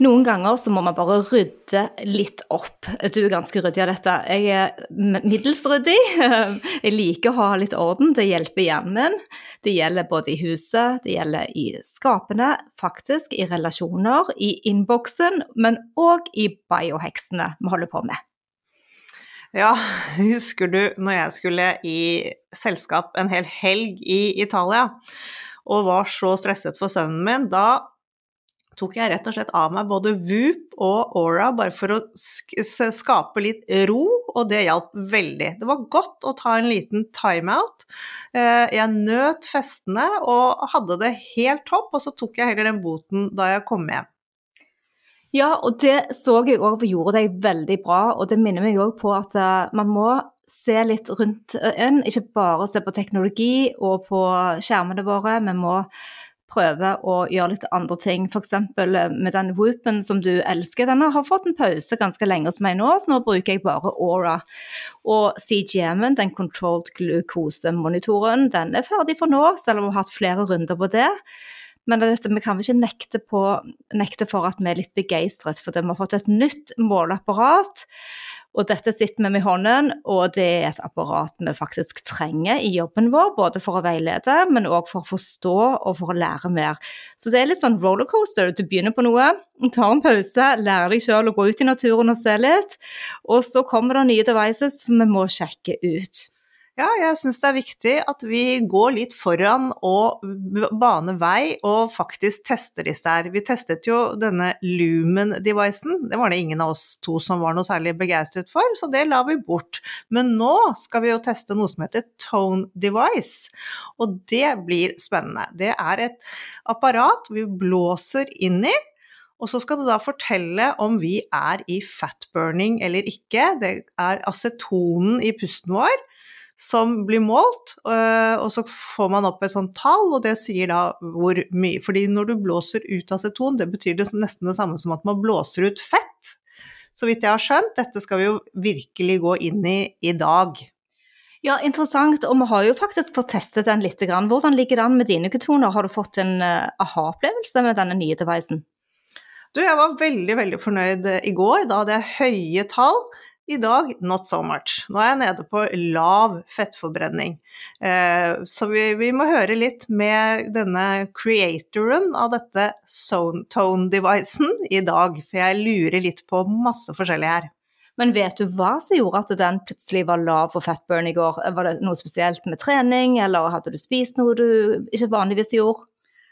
Noen ganger så må man bare rydde litt opp. Du er ganske ryddig av dette. Jeg er middels ryddig. Jeg liker å ha litt orden. Det hjelper hjernen. Det gjelder både i huset, det gjelder i skapene, faktisk, i relasjoner, i innboksen, men òg i bioheksene vi holder på med. Ja, husker du når jeg skulle i selskap en hel helg i Italia og var så stresset for søvnen min, da tok jeg rett og slett av meg både Whoop og Aura bare for å skape litt ro, og det hjalp veldig. Det var godt å ta en liten timeout. Eh, jeg nøt festene og hadde det helt topp, og så tok jeg heller den boten da jeg kom hjem. Ja, og det så jeg òg gjorde deg veldig bra, og det minner meg òg på at eh, man må se litt rundt en, ikke bare se på teknologi og på skjermene våre. Vi må prøve å gjøre litt andre ting. F.eks. Eh, med den Whoopen som du elsker. Den har fått en pause ganske lenge hos meg nå, så nå bruker jeg bare Aura. Og CGM-en, den controlled glukosemonitoren, den er ferdig for nå, selv om vi har hatt flere runder på det. Men dette, vi kan vel ikke nekte, på, nekte for at vi er litt begeistret, for vi har fått et nytt måleapparat og dette sitter vi med i hånden, og det er et apparat vi faktisk trenger i jobben vår, både for å veilede, men òg for å forstå og for å lære mer. Så det er litt sånn rollercoaster. Du begynner på noe, tar en pause, lærer deg sjøl å gå ut i naturen og se litt, og så kommer det nye devices som vi må sjekke ut. Ja, jeg syns det er viktig at vi går litt foran og baner vei og faktisk tester disse her. Vi testet jo denne Lumen-devicen, det var det ingen av oss to som var noe særlig begeistret for, så det la vi bort. Men nå skal vi jo teste noe som heter Tone Device, og det blir spennende. Det er et apparat vi blåser inn i. Og så skal det da fortelle om vi er i fat burning eller ikke. Det er acetonen i pusten vår som blir målt, øh, og så får man opp et sånt tall, og det sier da hvor mye. Fordi når du blåser ut aceton, det betyr det nesten det samme som at man blåser ut fett. Så vidt jeg har skjønt, dette skal vi jo virkelig gå inn i i dag. Ja, interessant. Og vi har jo faktisk fått testet den litt. Hvordan ligger det an med dine ketoner? Har du fått en uh, aha-opplevelse med denne nye devicen? Du, jeg var veldig, veldig fornøyd i går. Da hadde jeg høye tall. I dag not so much. Nå er jeg nede på lav fettforbrenning. Eh, så vi, vi, må høre litt med denne creatoren av dette tone-devicen i dag, for jeg lurer litt på masse forskjellig her. Men vet du hva som gjorde at den plutselig var lav på fatburn i går? Var det noe spesielt med trening, eller hadde du spist noe du ikke vanligvis gjorde?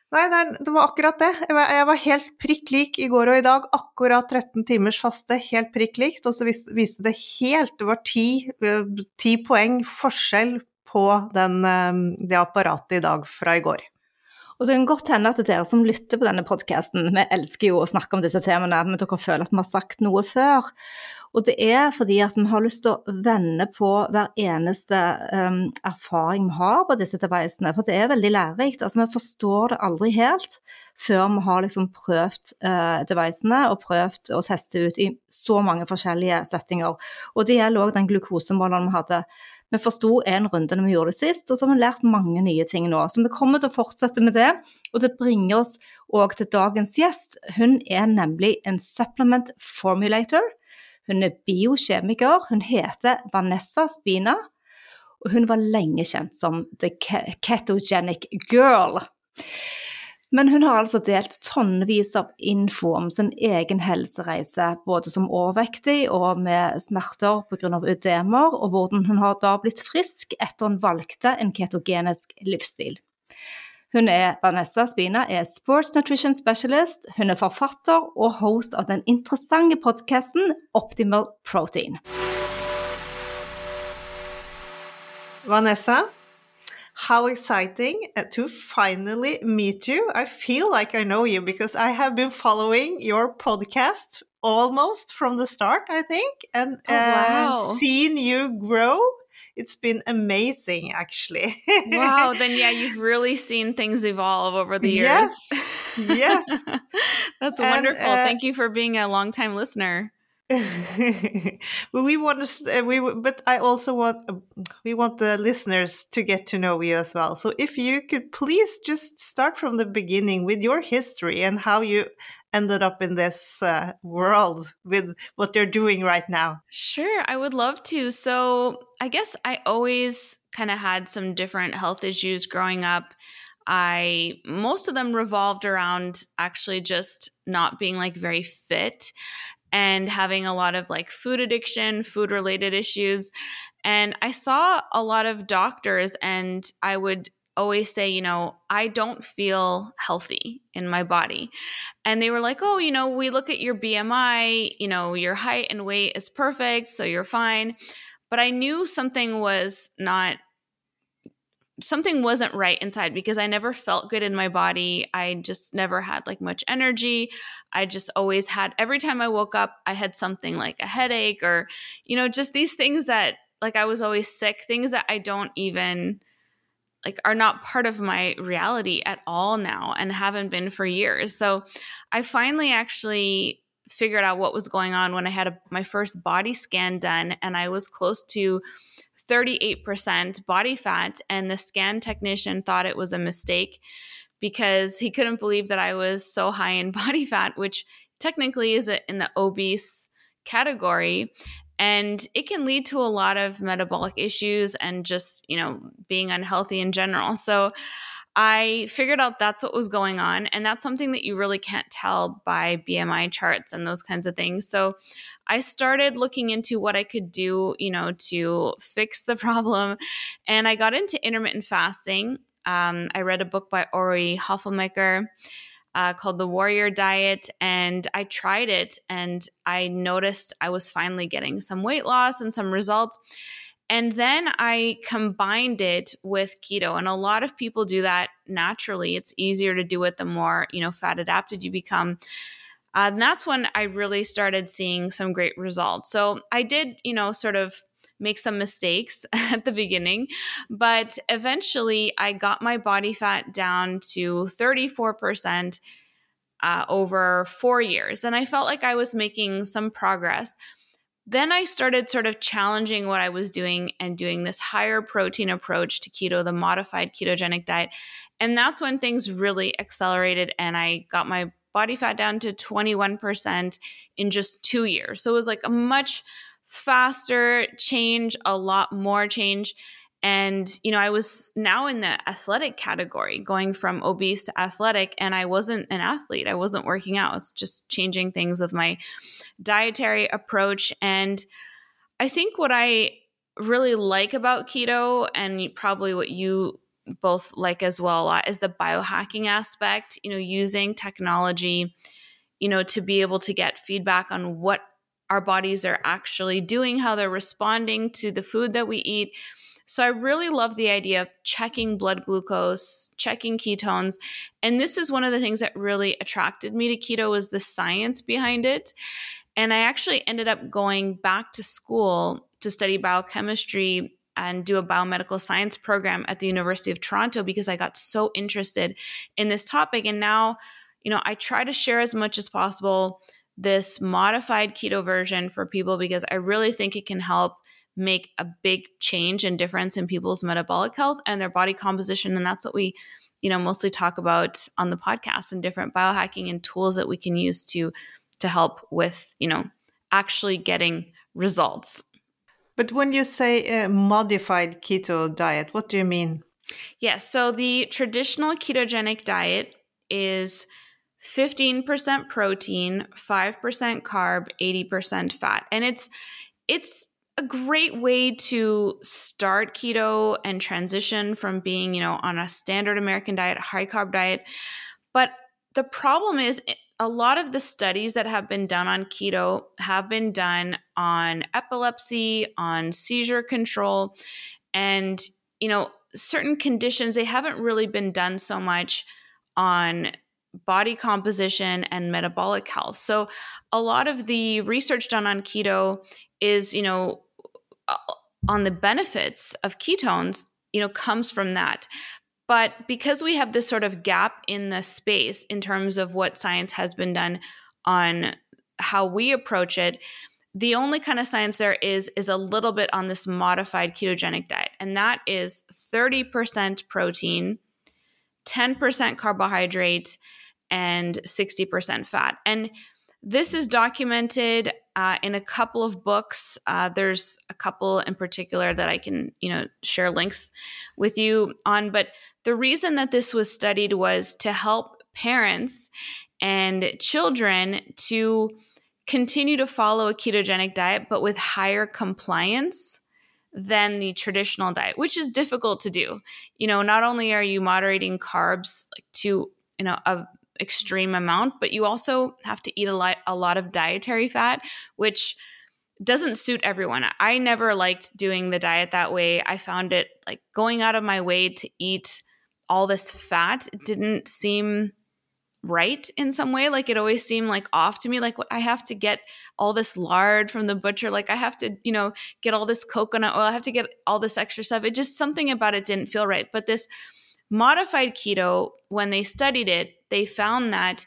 Nei, det var akkurat det. Jeg var helt prikk lik i går og i dag. Akkurat 13 timers faste, helt prikk likt. Og så viste det helt Det var ti, eh, poeng forskjell på den, eh, det apparatet i dag fra i går. Og så kan godt hende at dere som lytter på denne podkasten, vi elsker jo å snakke om disse temaene, men dere føler at vi har sagt noe før. Og det er fordi at vi har lyst til å vende på hver eneste um, erfaring vi har på disse devicene, for det er veldig lærerikt. Altså vi forstår det aldri helt før vi har liksom prøvd uh, devicene og prøvd å teste ut i så mange forskjellige settinger. Og det gjelder òg den glukosemåleren vi hadde. Vi forsto en runde når vi gjorde det sist, og så har vi lært mange nye ting nå. Så vi kommer til å fortsette med det, og det bringer oss òg til dagens gjest. Hun er nemlig en supplement formulator. Hun er biokjemiker. Hun heter Vanessa Spina, og hun var lenge kjent som The Ketogenic Girl. Men hun har altså delt tonnevis av info om sin egen helsereise, både som overvektig og med smerter pga. ødemer, og hvordan hun har da blitt frisk etter hun valgte en ketogenisk livsstil. Hun er Vanessa Spina, er sports nutrition specialist, hun er forfatter og host av den interessante podkasten Optimal Protein. Vanessa, how exciting uh, to finally meet you. I feel like I know you because I have been following your podcast almost from the start, I think, and oh, wow. uh, seen you grow. It's been amazing, actually. wow, then yeah, you've really seen things evolve over the years. Yes, yes. That's and, wonderful. Uh, Thank you for being a longtime listener. but we want to we but i also want we want the listeners to get to know you as well. So if you could please just start from the beginning with your history and how you ended up in this uh, world with what you're doing right now. Sure i would love to. So i guess i always kind of had some different health issues growing up. I most of them revolved around actually just not being like very fit and having a lot of like food addiction, food related issues. And I saw a lot of doctors, and I would always say, you know, I don't feel healthy in my body. And they were like, oh, you know, we look at your BMI, you know, your height and weight is perfect, so you're fine. But I knew something was not something wasn't right inside because I never felt good in my body. I just never had like much energy. I just always had every time I woke up, I had something like a headache or you know, just these things that like I was always sick, things that I don't even like are not part of my reality at all now and haven't been for years. So I finally actually figured out what was going on when I had a, my first body scan done and I was close to 38% body fat, and the scan technician thought it was a mistake because he couldn't believe that I was so high in body fat, which technically is in the obese category. And it can lead to a lot of metabolic issues and just, you know, being unhealthy in general. So I figured out that's what was going on. And that's something that you really can't tell by BMI charts and those kinds of things. So I started looking into what I could do, you know, to fix the problem. And I got into intermittent fasting. Um, I read a book by Ori Hofmekler. Uh, called the Warrior Diet, and I tried it, and I noticed I was finally getting some weight loss and some results. And then I combined it with keto. And a lot of people do that naturally. It's easier to do it the more, you know, fat adapted you become. Uh, and that's when I really started seeing some great results. So I did, you know, sort of make some mistakes at the beginning, but eventually I got my body fat down to 34% uh, over four years. And I felt like I was making some progress. Then I started sort of challenging what I was doing and doing this higher protein approach to keto, the modified ketogenic diet. And that's when things really accelerated and I got my body fat down to 21% in just two years. So it was like a much faster change, a lot more change. And, you know, I was now in the athletic category, going from obese to athletic, and I wasn't an athlete. I wasn't working out. I was just changing things with my dietary approach. And I think what I really like about keto, and probably what you both like as well a lot, is the biohacking aspect, you know, using technology, you know, to be able to get feedback on what our bodies are actually doing, how they're responding to the food that we eat so I really love the idea of checking blood glucose, checking ketones. And this is one of the things that really attracted me to keto was the science behind it. And I actually ended up going back to school to study biochemistry and do a biomedical science program at the University of Toronto because I got so interested in this topic. And now, you know, I try to share as much as possible this modified keto version for people because I really think it can help make a big change and difference in people's metabolic health and their body composition. And that's what we, you know, mostly talk about on the podcast and different biohacking and tools that we can use to to help with, you know, actually getting results. But when you say a modified keto diet, what do you mean? Yes, yeah, so the traditional ketogenic diet is 15% protein, 5% carb, 80% fat. And it's it's a great way to start keto and transition from being, you know, on a standard American diet, high carb diet. But the problem is eh, a lot of the studies that have been done on keto have been done on epilepsy, on seizure control. And, you know, certain conditions, they haven't really been done so much on body composition and metabolic health. So a lot of the research done on keto is, you know, Uh, on the benefits of ketones, you know, comes from that. But because we have this sort of gap in the space in terms of what science has been done on how we approach it, the only kind of science there is is a little bit on this modified ketogenic diet, and that is 30% protein, 10% carbohydrate, and 60% fat. And this is documented uh, in a couple of books. Uh, there's a couple in particular that I can, you know, share links with you on. But the reason that this was studied was to help parents and children to continue to follow a ketogenic diet, but with higher compliance than the traditional diet, which is difficult to do. You know, not only are you moderating carbs like to, you know, a extreme amount, but you also have to eat a lot a lot of dietary fat, which doesn't suit everyone. I never liked doing the diet that way. I found it like going out of my way to eat all this fat didn't seem right in some way. Like it always seemed like off to me. Like i have to get all this lard from the butcher. Like i have to you know get all this coconut oil. I have to get all this extra stuff. It just something about it didn't feel right. But this modified keto when they studied it they found that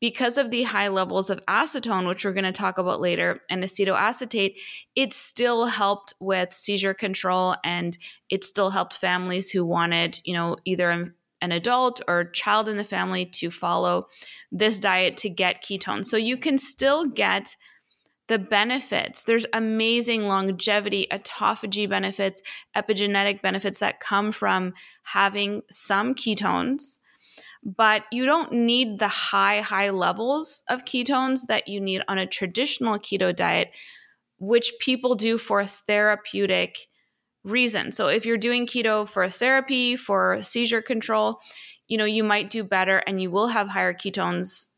because of the high levels of acetone, which we're going to talk about later, and acetoacetate, it still helped with seizure control and it still helped families who wanted, you know, either an adult or child in the family to follow this diet to get ketones. So you can still get the benefits. There's amazing longevity, autophagy benefits, epigenetic benefits that come from having some ketones, but you don't need the high, high levels of ketones that you need on a traditional keto diet, which people do for therapeutic reason. So if you're doing keto for therapy, for seizure control, you know, you might do better and you will have higher ketones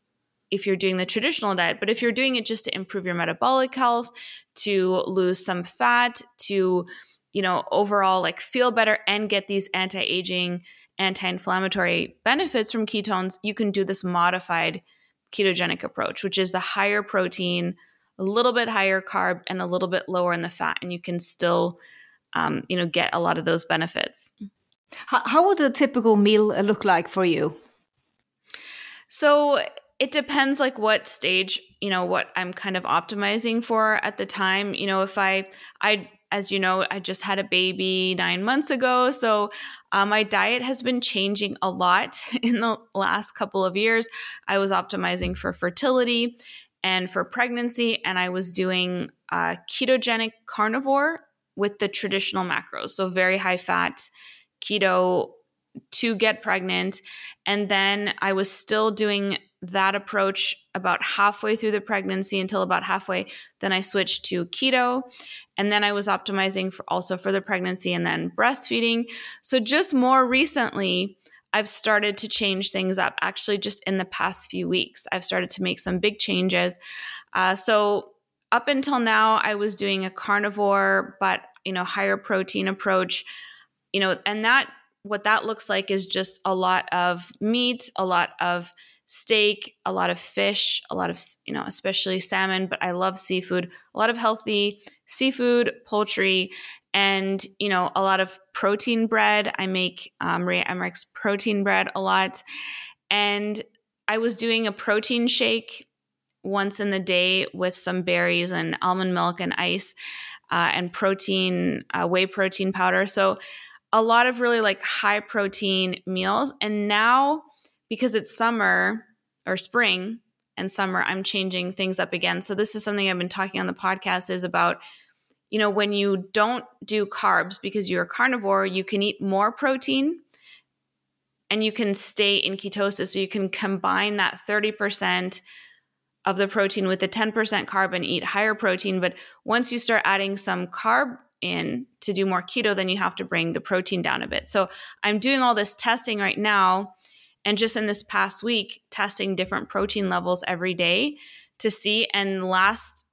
if you're doing the traditional diet. But if you're doing it just to improve your metabolic health, to lose some fat, to you know, overall like feel better and get these anti-aging, anti-inflammatory benefits from ketones, you can do this modified ketogenic approach, which is the higher protein, a little bit higher carb and a little bit lower in the fat and you can still um, you know, get a lot of those benefits. How, how would a typical meal look like for you? So it depends like what stage, you know, what I'm kind of optimizing for at the time. You know, if I, I, as you know, I just had a baby nine months ago. So uh, my diet has been changing a lot in the last couple of years. I was optimizing for fertility and for pregnancy, and I was doing uh, ketogenic carnivore with the traditional macros. So very high fat, keto to get pregnant. And then I was still doing that approach about halfway through the pregnancy until about halfway. Then I switched to keto. And then I was optimizing for also for the pregnancy and then breastfeeding. So just more recently, I've started to change things up. Actually, just in the past few weeks, I've started to make some big changes. Uh, so up until now i was doing a carnivore but you know higher protein approach you know and that what that looks like is just a lot of meat a lot of steak a lot of fish a lot of you know especially salmon but i love seafood a lot of healthy seafood poultry and you know a lot of protein bread i make um, Maria Emmerich's protein bread a lot and i was doing a protein shake once in the day with some berries and almond milk and ice uh, and protein, uh, whey protein powder. So a lot of really like high protein meals. And now, because it's summer or spring and summer, I'm changing things up again. So this is something I've been talking on the podcast is about you know when you don't do carbs because you're a carnivore you can eat more protein and you can stay in ketosis so you can combine that 30% of the protein with the 10% carb and eat higher protein. But once you start adding some carb in to do more keto, then you have to bring the protein down a bit. So I'm doing all this testing right now. And just in this past week, testing different protein levels every day to see. And last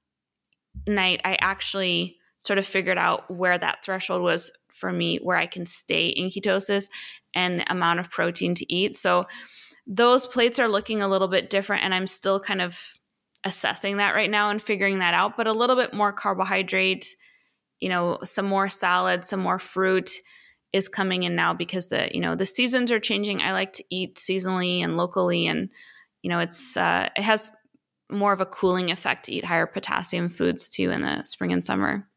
night, I actually sort of figured out where that threshold was for me where I can stay in ketosis and the amount of protein to eat. So those plates are looking a little bit different and I'm still kind of assessing that right now and figuring that out, but a little bit more carbohydrate, you know, some more salad, some more fruit is coming in now because the, you know, the seasons are changing. I like to eat seasonally and locally and you know, it's uh it has more of a cooling effect to eat higher potassium foods too in the spring and summer.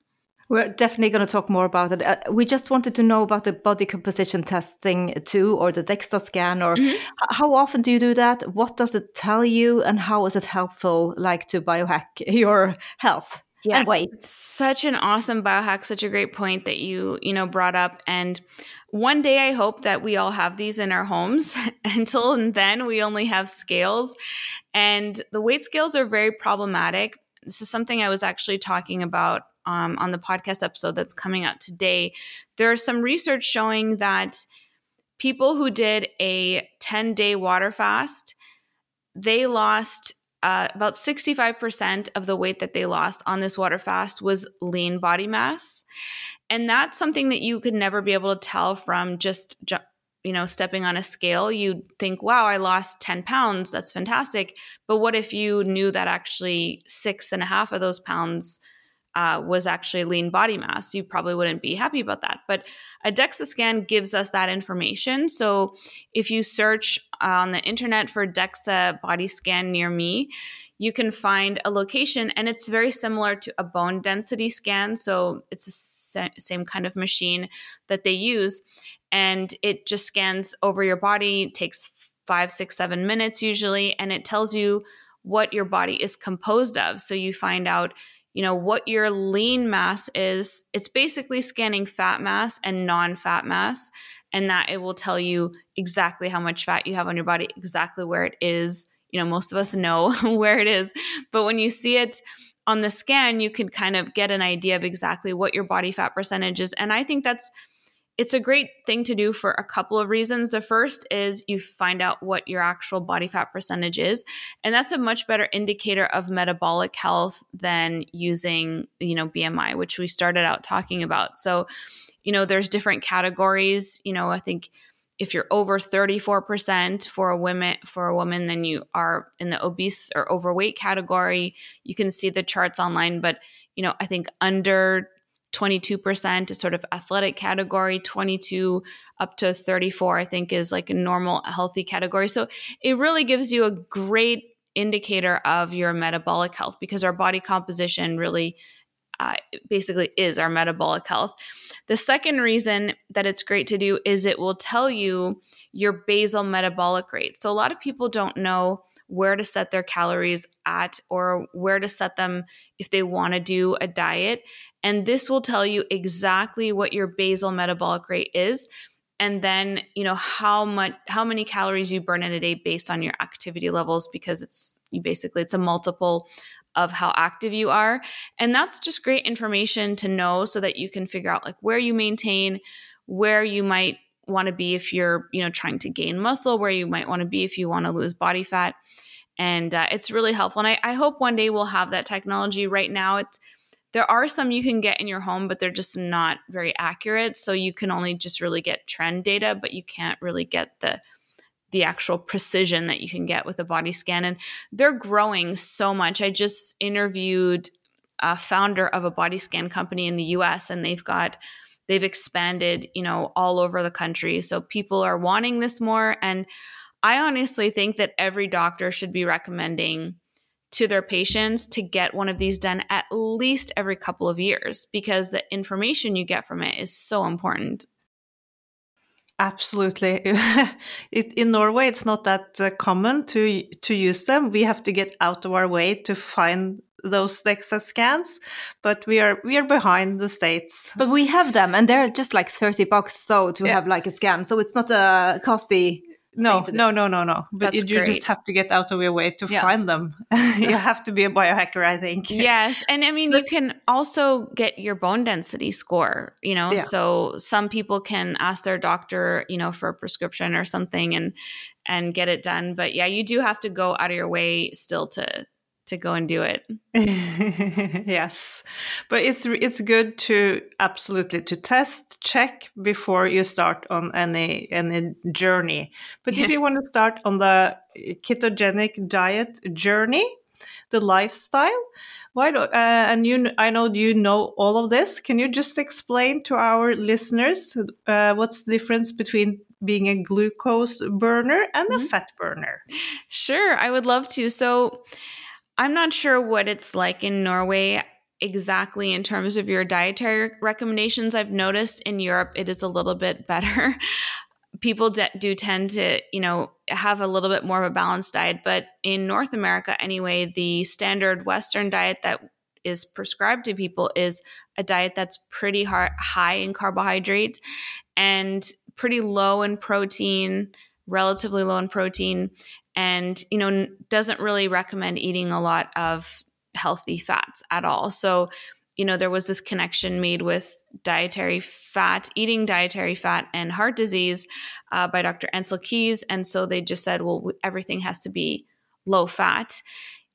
We're definitely going to talk more about it. Uh, we just wanted to know about the body composition testing too, or the DEXA scan, or mm-hmm. how often do you do that? What does it tell you, and how is it helpful, like to biohack your health? Yeah, and weight. Such an awesome biohack. Such a great point that you you know brought up. And one day I hope that we all have these in our homes. Until then, we only have scales, and the weight scales are very problematic. This is something I was actually talking about um, on the podcast episode that's coming out today, there is some research showing that people who did a 10 day water fast, they lost uh, about 65% of the weight that they lost on this water fast was lean body mass. And that's something that you could never be able to tell from just, you know, stepping on a scale. You'd think, wow, I lost 10 pounds. That's fantastic. But what if you knew that actually six and a half of those pounds uh, was actually lean body mass, you probably wouldn't be happy about that. But a DEXA scan gives us that information. So if you search on the internet for DEXA body scan near me, you can find a location and it's very similar to a bone density scan. So it's the same kind of machine that they use. And it just scans over your body, takes five, six, seven minutes usually, and it tells you what your body is composed of. So you find out you know what your lean mass is it's basically scanning fat mass and non-fat mass and that it will tell you exactly how much fat you have on your body exactly where it is. You know most of us know where it is but when you see it on the scan you can kind of get an idea of exactly what your body fat percentage is and i think that's it's a great thing to do for a couple of reasons. The first is you find out what your actual body fat percentage is, and that's a much better indicator of metabolic health than using, you know, BMI, which we started out talking about. So, you know, there's different categories, you know, I think if you're over 34% for a woman for a woman then you are in the obese or overweight category you can see the charts online but you know i think under 22% is sort of athletic category 22 up to 34 i think is like a normal healthy category. So it really gives you a great indicator of your metabolic health because our body composition really uh, basically is our metabolic health. The second reason that it's great to do is it will tell you your basal metabolic rate. So a lot of people don't know where to set their calories at or where to set them if they want to do a diet and this will tell you exactly what your basal metabolic rate is and then you know how much how many calories you burn in a day based on your activity levels because it's you basically it's a multiple of how active you are. And that's just great information to know so that you can figure out like where you maintain where you might want to be if you're you know trying to gain muscle where you might want to be if you want to lose body fat. And uh, it's really helpful. And I, I hope one day we'll have that technology. Right now it's there are some you can get in your home, but they're just not very accurate. So you can only just really get trend data, but you can't really get the the actual precision that you can get with a body scan. And they're growing so much. I just interviewed a founder of a body scan company in the US and they've got they've expanded, you know, all over the country. So people are wanting this more and I honestly think that every doctor should be recommending to their patients to get one of these done at least every couple of years because the information you get from it is so important. Absolutely. it, in Norway, it's not that uh, common to to use them. We have to get out of our way to find those DEXA scans, but we are we are behind the states. But we have them, and they're just like thirty bucks so to yeah. have like a scan. So it's not a costly no, no, no, no, no. But you, you just have to get out of your way to yeah. find them. you have to be a biohacker, I think. Yes, and I mean, you can also get your bone density score. You know, yeah. so some people can ask their doctor, you know, for a prescription or something, and and get it done. But yeah, you do have to go out of your way still to to go and do it. yes, but it's it's good to absolutely to test check before you start on any any journey. But yes. if you want to start on the ketogenic diet journey, the lifestyle, why do, uh, and you I know you know all of this. Can you just explain to our listeners uh, what's the difference between being a glucose burner and a fat burner? Sure, I would love to. So I'm not sure what it's like in Norway exactly in terms of your dietary recommendations. I've noticed in Europe it is a little bit better. People de- do tend to, you know, have a little bit more of a balanced diet, but in North America anyway, the standard Western diet that is prescribed to people is a diet that's pretty high in carbohydrate and pretty low in protein, relatively low in protein, and you know doesn't really recommend eating a lot of healthy fats at all. So you know there was this connection made with dietary fat eating dietary fat and heart disease uh, by dr Ancel Keys and so they just said well everything has to be low fat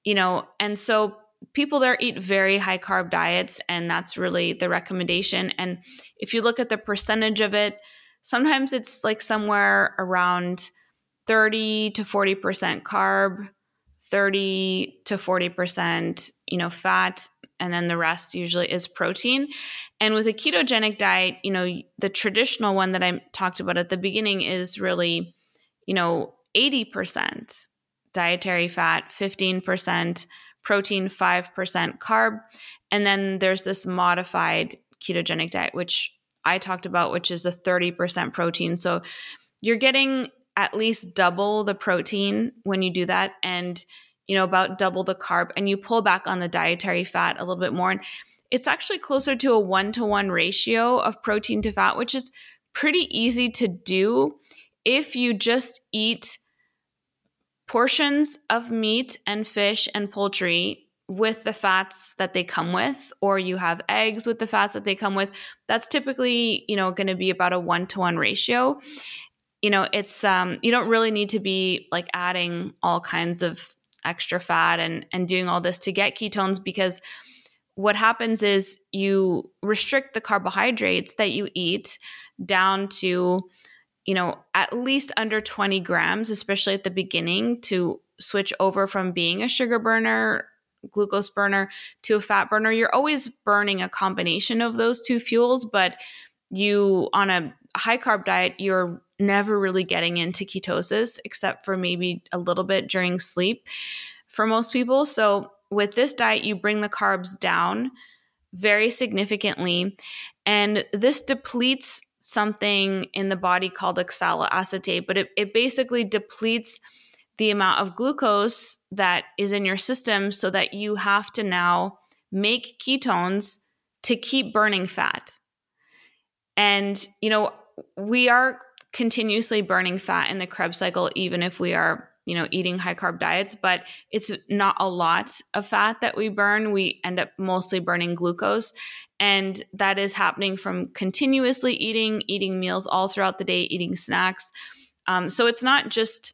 you know and so people there eat very high carb diets and that's really the recommendation. And if you look at the percentage of it sometimes it's like somewhere around 30 to 40% carb, 30 to 40%, you know, fat, and then the rest usually is protein. And with a ketogenic diet, you know, the traditional one that I talked about at the beginning is really, you know, 80% dietary fat, 15% protein, 5% carb. And then there's this modified ketogenic diet, which I talked about, which is a 30% protein. So you're getting at least double the protein when you do that and you know about double the carb and you pull back on the dietary fat a little bit more. And it's actually closer to a 1 to 1 ratio of protein to fat which is pretty easy to do if you just eat portions of meat and fish and poultry with the fats that they come with or you have eggs with the fats that they come with. That's typically you know going to be about a 1 to 1 ratio you know it's um you don't really need to be like adding all kinds of extra fat and and doing all this to get ketones because what happens is you restrict the carbohydrates that you eat down to you know at least under 20 grams especially at the beginning to switch over from being a sugar burner glucose burner to a fat burner. You're always burning a combination of those two fuels but you on a high carb diet you're never really getting into ketosis except for maybe a little bit during sleep for most people. So, with this diet, you bring the carbs down very significantly, and this depletes something in the body called oxaloacetate, but it, it basically depletes the amount of glucose that is in your system so that you have to now make ketones to keep burning fat. And, you know, we are continuously burning fat in the Krebs cycle, even if we are, you know, eating high carb diets, but it's not a lot of fat that we burn. We end up mostly burning glucose. And that is happening from continuously eating, eating meals all throughout the day, eating snacks. Um, so it's not just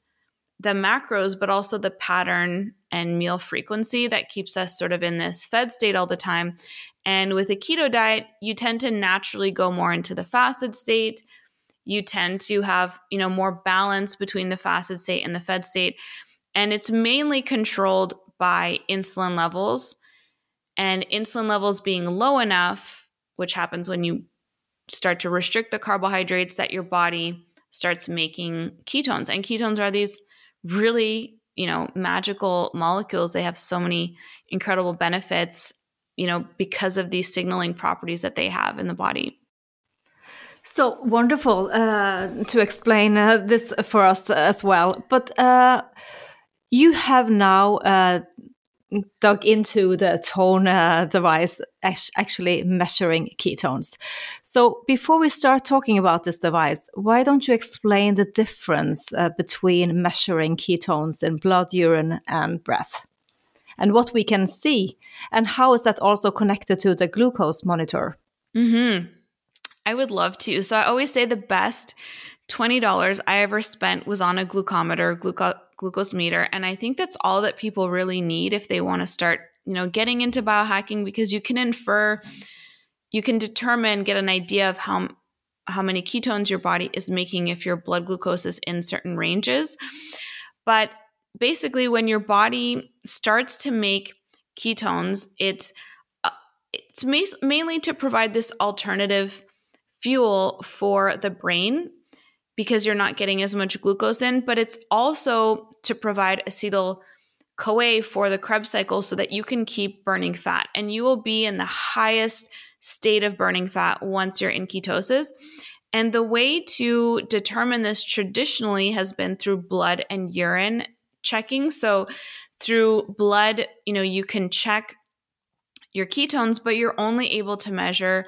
the macros, but also the pattern and meal frequency that keeps us sort of in this fed state all the time. And with a keto diet, you tend to naturally go more into the fasted state you tend to have, you know, more balance between the fasted state and the fed state. And it's mainly controlled by insulin levels and insulin levels being low enough, which happens when you start to restrict the carbohydrates that your body starts making ketones. And ketones are these really, you know, magical molecules. They have so many incredible benefits, you know, because of these signaling properties that they have in the body. So wonderful uh, to explain uh, this for us as well. But uh, you have now uh, dug into the tone uh, device, actually measuring ketones. So before we start talking about this device, why don't you explain the difference uh, between measuring ketones in blood, urine, and breath? And what we can see, and how is that also connected to the glucose monitor? Mm -hmm. I would love to. So I always say the best $20 I ever spent was on a glucometer, gluco- glucose meter. And I think that's all that people really need if they want to start, you know, getting into biohacking because you can infer, you can determine, get an idea of how how many ketones your body is making if your blood glucose is in certain ranges. But basically when your body starts to make ketones, it's uh, it's mainly to provide this alternative fuel for the brain because you're not getting as much glucose in, but it's also to provide acetyl CoA for the Krebs cycle so that you can keep burning fat and you will be in the highest state of burning fat once you're in ketosis. And the way to determine this traditionally has been through blood and urine checking. So through blood, you know, you can check your ketones, but you're only able to measure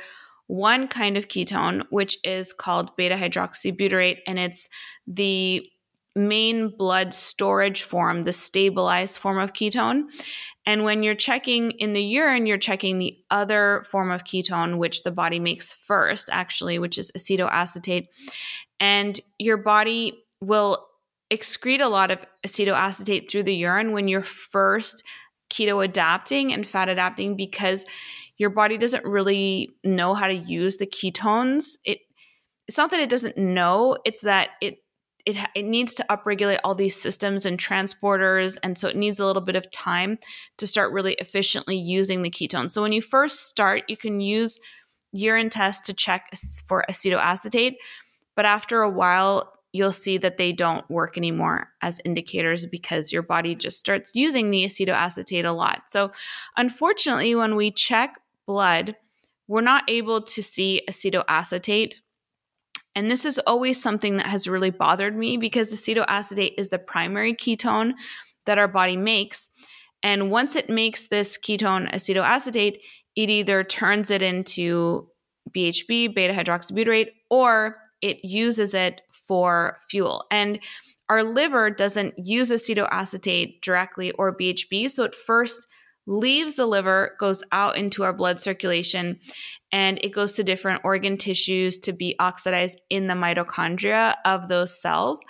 one kind of ketone, which is called beta hydroxybutyrate, and it's the main blood storage form, the stabilized form of ketone. And when you're checking in the urine, you're checking the other form of ketone, which the body makes first, actually, which is acetoacetate. And your body will excrete a lot of acetoacetate through the urine when you're first keto adapting and fat adapting because your body doesn't really know how to use the ketones. It it's not that it doesn't know, it's that it it it needs to upregulate all these systems and transporters and so it needs a little bit of time to start really efficiently using the ketones. So when you first start, you can use urine tests to check for acetoacetate, but after a while you'll see that they don't work anymore as indicators because your body just starts using the acetoacetate a lot. So, unfortunately, when we check blood, we're not able to see acetoacetate. And this is always something that has really bothered me because acetoacetate is the primary ketone that our body makes. And once it makes this ketone acetoacetate, it either turns it into BHB, beta hydroxybutyrate, or it uses it for fuel. And our liver doesn't use acetoacetate directly or BHB. So it first leaves the liver, goes out into our blood circulation, and it goes to different organ tissues to be oxidized in the mitochondria of those cells.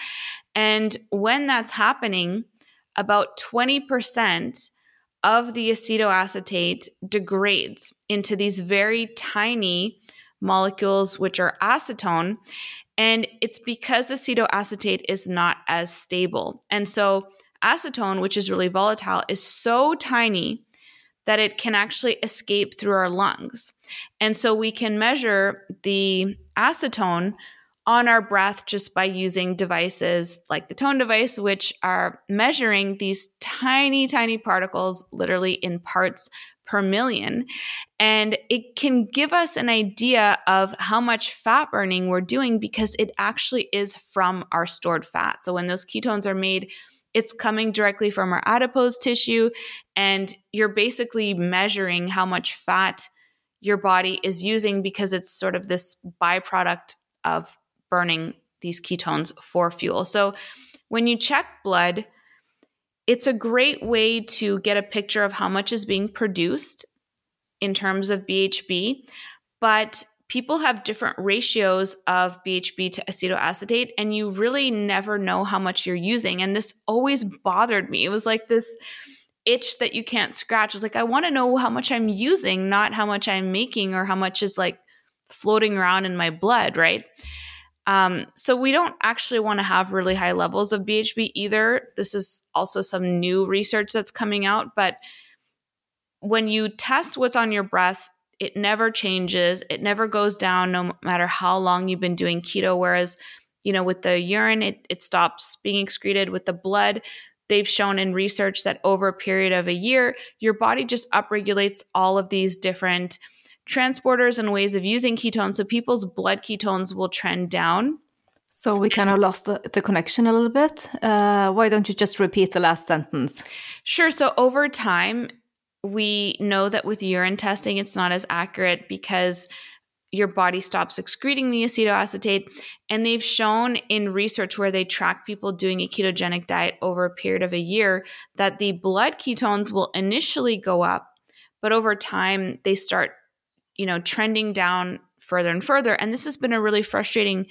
And when that's happening, about 20% of the acetoacetate degrades into these very tiny molecules, which are acetone. And it's because acetoacetate is not as stable. And so acetone, which is really volatile, is so tiny that it can actually escape through our lungs. And so we can measure the acetone on our breath just by using devices like the tone device, which are measuring these tiny, tiny particles literally in parts per million. And it can give us an idea of how much fat burning we're doing because it actually is from our stored fat. So when those ketones are made, it's coming directly from our adipose tissue, and you're basically measuring how much fat your body is using because it's sort of this byproduct of burning these ketones for fuel. So when you check blood, it's a great way to get a picture of how much is being produced in terms of BHB, but people have different ratios of BHB to acetoacetate, and you really never know how much you're using. And this always bothered me. It was like this itch that you can't scratch. It's like, I want to know how much I'm using, not how much I'm making or how much is like floating around in my blood, right? Um, so we don't actually want to have really high levels of BHB either. This is also some new research that's coming out, but when you test what's on your breath, it never changes. It never goes down no matter how long you've been doing keto. Whereas, you know, with the urine, it, it stops being excreted. With the blood, they've shown in research that over a period of a year, your body just upregulates all of these different transporters and ways of using ketones. So people's blood ketones will trend down. So we kind of lost the, the connection a little bit. Uh, why don't you just repeat the last sentence? Sure. So over time, we know that with urine testing, it's not as accurate because your body stops excreting the acetoacetate. And they've shown in research where they track people doing a ketogenic diet over a period of a year that the blood ketones will initially go up, but over time they start you know, trending down further and further. And this has been a really frustrating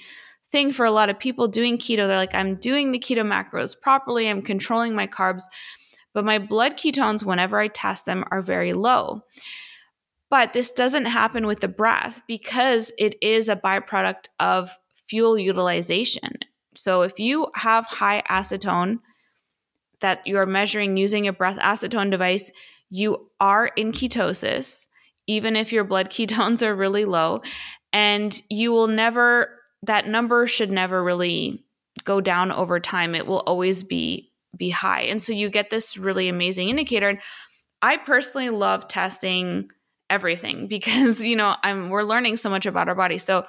thing for a lot of people doing keto. They're like, I'm doing the keto macros properly, I'm controlling my carbs, but my blood ketones, whenever I test them, are very low. But this doesn't happen with the breath because it is a byproduct of fuel utilization. So if you have high acetone that you're measuring using a breath acetone device, you are in ketosis, even if your blood ketones are really low. And you will never, that number should never really go down over time. It will always be be high. And so you get this really amazing indicator. And I personally love testing everything because, you know, I'm we're learning so much about our body. So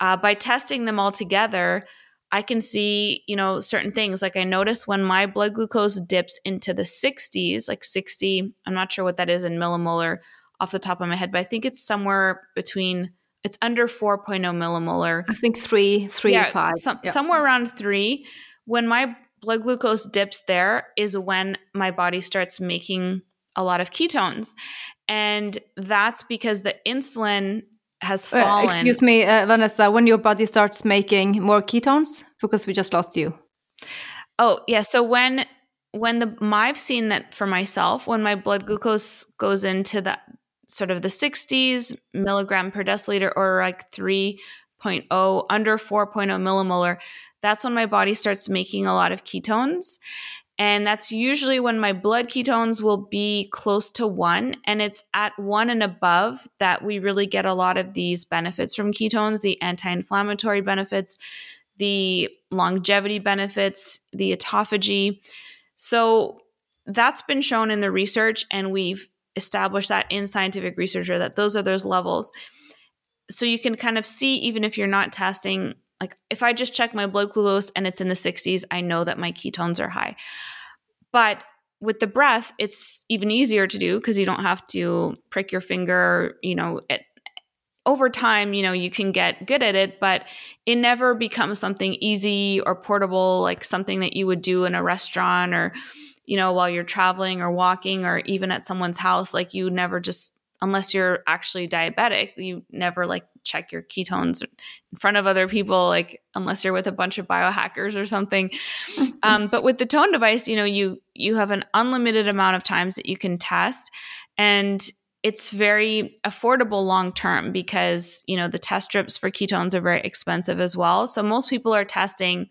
uh, by testing them all together, I can see, you know, certain things. Like I notice when my blood glucose dips into the 60s, like 60, I'm not sure what that is in millimolar off the top of my head, but I think it's somewhere between it's under 4.0 millimolar. I think three, three, yeah, five. Some, yeah. Somewhere around three. When my blood glucose dips there is when my body starts making a lot of ketones. And that's because the insulin has fallen. Uh, excuse me, uh, Vanessa, when your body starts making more ketones, because we just lost you. Oh, yeah. So when when the I've seen that for myself, when my blood glucose goes into the sort of the 60s milligram per deciliter or like 3.0 under 4.0 millimolar, that's when my body starts making a lot of ketones. And that's usually when my blood ketones will be close to one. And it's at one and above that we really get a lot of these benefits from ketones the anti inflammatory benefits, the longevity benefits, the autophagy. So that's been shown in the research, and we've established that in scientific research that those are those levels. So you can kind of see, even if you're not testing like if I just check my blood glucose and it's in the 60s, I know that my ketones are high. But with the breath, it's even easier to do because you don't have to prick your finger, you know, over time, you know, you can get good at it, but it never becomes something easy or portable, like something that you would do in a restaurant or, you know, while you're traveling or walking or even at someone's house. Like you never just, unless you're actually diabetic, you never like check your ketones in front of other people, like unless you're with a bunch of biohackers or something. um, but with the tone device, you know, you you have an unlimited amount of times that you can test, and it's very affordable long term because you know the test strips for ketones are very expensive as well. So most people are testing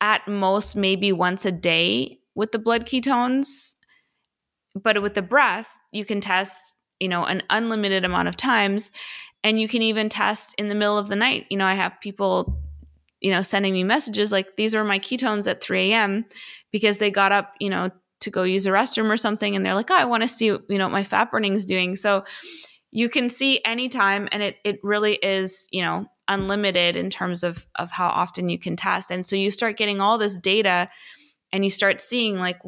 at most maybe once a day with the blood ketones, but with the breath, you can test you know an unlimited amount of times and you can even test in the middle of the night. You know, I have people, you know, sending me messages like, these are my ketones at 3 a.m. because they got up, you know, to go use a restroom or something. And they're like, oh, I want to see, you know, what my fat burning is doing. So you can see anytime and it, it really is, you know, unlimited in terms of, of how often you can test. And so you start getting all this data and you start seeing like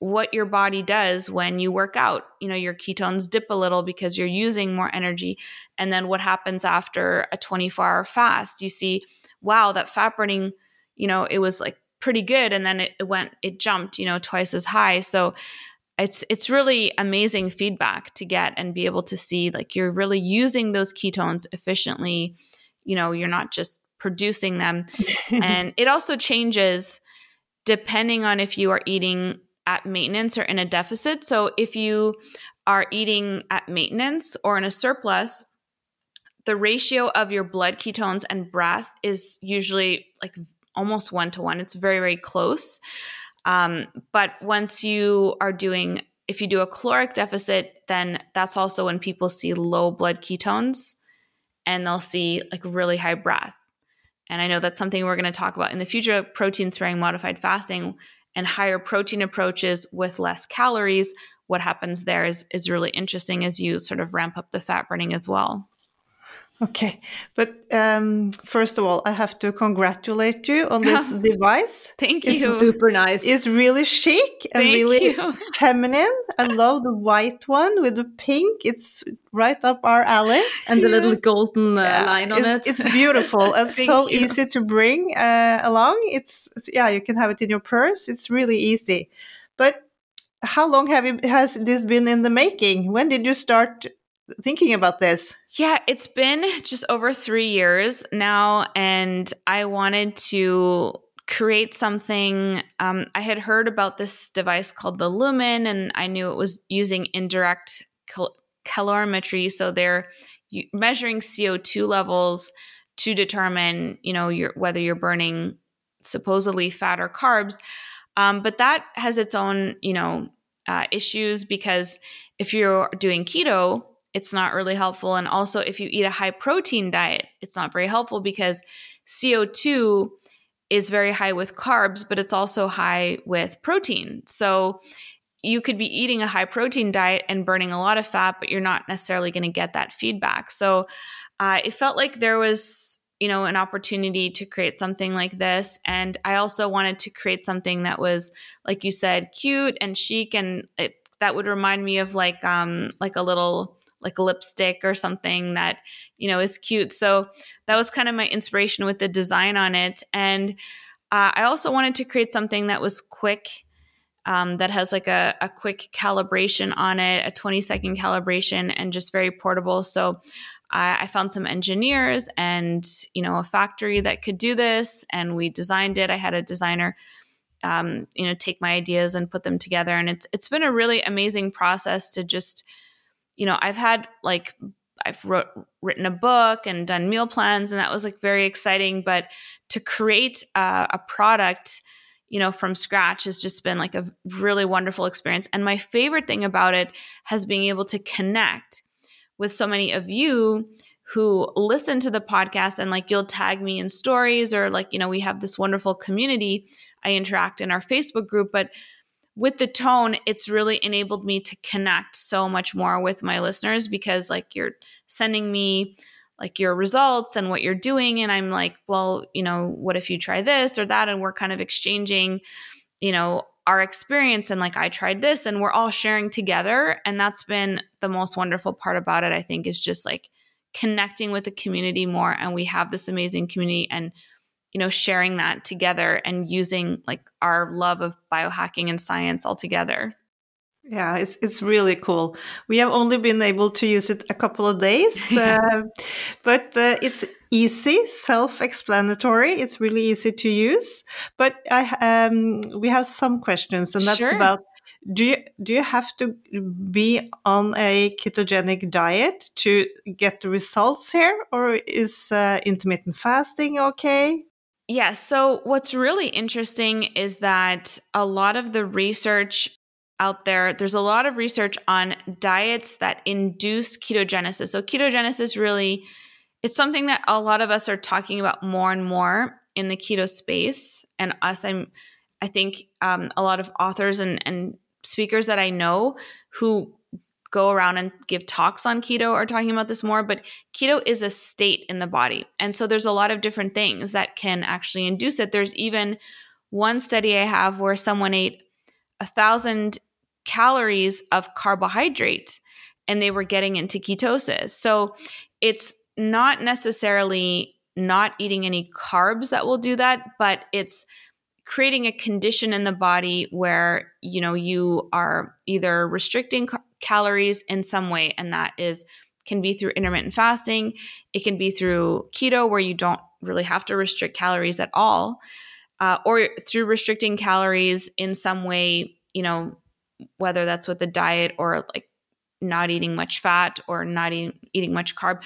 what your body does when you work out. You know, your ketones dip a little because you're using more energy. And then what happens after a 24 hour fast? You see, wow, that fat burning, you know, it was like pretty good. And then it, it went, it jumped, you know, twice as high. So it's it's really amazing feedback to get and be able to see like you're really using those ketones efficiently you know you're not just producing them and it also changes depending on if you are eating at maintenance or in a deficit. So if you are eating at maintenance or in a surplus, the ratio of your blood ketones and breath is usually like almost one to one. It's very, very close. Um, but once you are doing, if you do a caloric deficit, then that's also when people see low blood ketones and they'll see like really high breath. And I know that's something we're going to talk about in the future protein sparing modified fasting and higher protein approaches with less calories, what happens there is, is really interesting as you sort of ramp up the fat burning as well. Okay, but um, first of all, I have to congratulate you on this device. Thank you. it's. Super nice. It's really chic and Thank really you. feminine. I love the white one with the pink. It's right up our alley. and the little golden uh, Yeah, line on it's, it. It's beautiful and Thank so you. easy to bring uh, along. It's yeah, you can have it in your purse. It's really easy. But how long have you has this been in the making? When did you start thinking about this? Yeah, it's been just over three years now, and I wanted to create something. Um, I had heard about this device called the Lumen, and I knew it was using indirect cal- calorimetry. So they're measuring CO2 levels to determine, you know, your, whether you're burning supposedly fat or carbs. Um, but that has its own, you know, uh, issues because if you're doing keto, it's not really helpful. And also, if you eat a high protein diet, it's not very helpful because CO2 is very high with carbs, but it's also high with protein. So you could be eating a high protein diet and burning a lot of fat, but you're not necessarily going to get that feedback. So uh, it felt like there was, you know, an opportunity to create something like this. And I also wanted to create something that was, like you said, cute and chic, and it, that would remind me of like um like a little like lipstick or something that you know is cute. So that was kind of my inspiration with the design on it. And uh, i also wanted to create something that was quick um, that has like a, a quick calibration on it a 20 second calibration and just very portable. So I, found some engineers and you know a factory that could do this and we designed it. I had a designer um, you know take my ideas and put them together. And it's it's been a really amazing process to just you know, I've had like I've wrote, written a book and done meal plans, and that was like very exciting. But to create a, a product, you know, from scratch has just been like a really wonderful experience. And my favorite thing about it has been able to connect with so many of you who listen to the podcast and like you'll tag me in stories or like, you know, we have this wonderful community. I interact in our Facebook group, but with the tone, it's really enabled me to connect so much more with my listeners because, like, you're sending me like your results and what you're doing. And I'm like, well, you know, what if you try this or that? And we're kind of exchanging, you know, our experience and like, I tried this and we're all sharing together. And that's been the most wonderful part about it, I think, is just like connecting with the community more. And we have this amazing community and you know sharing that together and using like our love of biohacking and science all together. Yeah it's it's really cool. We have only been able to use it a couple of days uh, but uh, it's easy self-explanatory it's really easy to use. But i um, we have some questions and that's sure. about do you do you have to be on a ketogenic diet to get the results here or is uh, intermittent fasting okay yeah. So, what's really interesting is that a lot of the research out there, there's a lot of research on diets that induce ketogenesis. So, ketogenesis really, it's something that a lot of us are talking about more and more in the keto space. And us, I'm, I think um, a lot of authors and, and speakers that I know who go around and give talks on keto are talking about this more, but keto is a state in the body. And so there's a lot of different things that can actually induce it. There's even one study I have where someone ate a thousand calories of carbohydrate and they were getting into ketosis. So it's not necessarily not eating any carbs that will do that, but it's creating a condition in the body where you know you are either restricting calories in some way and that is can be through intermittent fasting. It can be through keto where you don't really have to restrict calories at all uh, or through restricting calories in some way you know whether that's with a diet or like not eating much fat or not eating, eating much carb.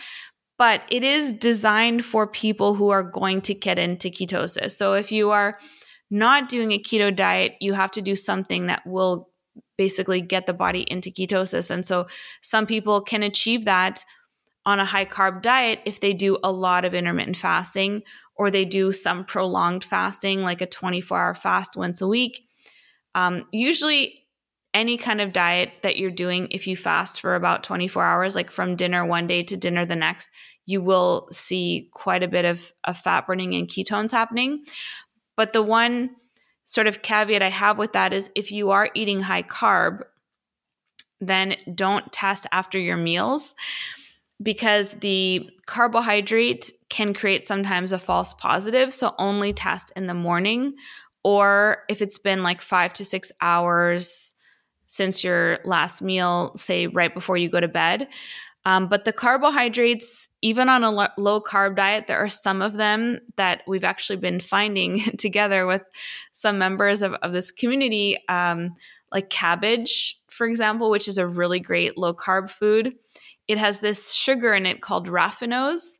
But it is designed for people who are going to get into ketosis. So if you are not doing a keto diet you have to do something that will basically get the body into ketosis. And so some people can achieve that on a high carb diet if they do a lot of intermittent fasting or they do some prolonged fasting, like a 24 hour fast once a week. Um, usually, any kind of diet that you're doing, if you fast for about 24 hours, like from dinner one day to dinner the next, you will see quite a bit of, of fat burning and ketones happening. But the one sort of caveat I have with that is if you are eating high carb, then don't test after your meals because the carbohydrate can create sometimes a false positive. So only test in the morning or if it's been like five to six hours since your last meal, say right before you go to bed. Um, but the carbohydrates, even on a lo- low carb diet, there are some of them that we've actually been finding together with some members of, of this community, um, like cabbage, for example, which is a really great low carb food. It has this sugar in it called raffinose,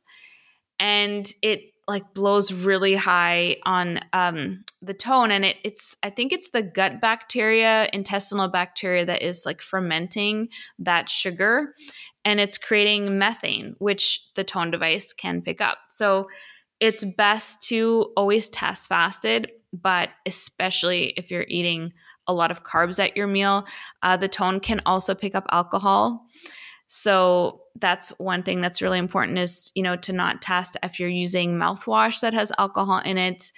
and it like blows really high on um, the tone and it, it's i think it's the gut bacteria intestinal bacteria that is like fermenting that sugar and it's creating methane which the tone device can pick up. So it's best to always test fasted but especially if you're eating a lot of carbs at your meal uh, the tone can also pick up alcohol so that's one thing that's really important is, you know, to not test if you're using mouthwash that has alcohol in it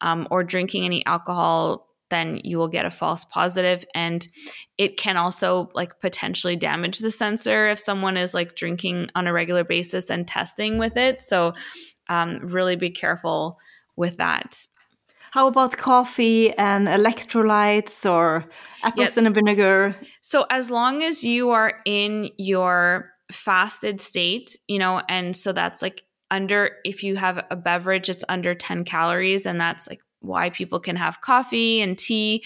um, or drinking any alcohol then you will get a false positive. And it can also like potentially damage the sensor if someone is like drinking on a regular basis and testing with it. So um, really be careful with that how about coffee and electrolytes or apple yep. vinegar? So, as long as you are in your fasted state, you know, and so that's like under, if you have a beverage, it's under 10 calories, and that's like why people can have coffee and tea.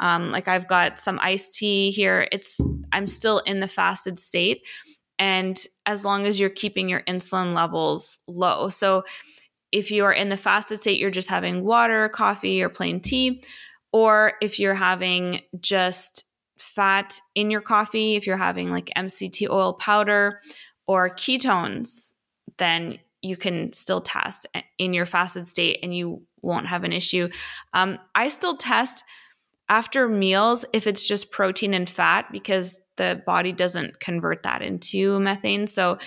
Um, like I've got some iced tea here. It's, I'm still in the fasted state. And as long as you're keeping your insulin levels low. So, if you are in the fasted state, you're just having water, coffee, or plain tea. Or if you're having just fat in your coffee, if you're having like MCT oil powder or ketones, then you can still test in your fasted state and you won't have an issue. Um, I still test after meals if it's just protein and fat because the body doesn't convert that into methane. So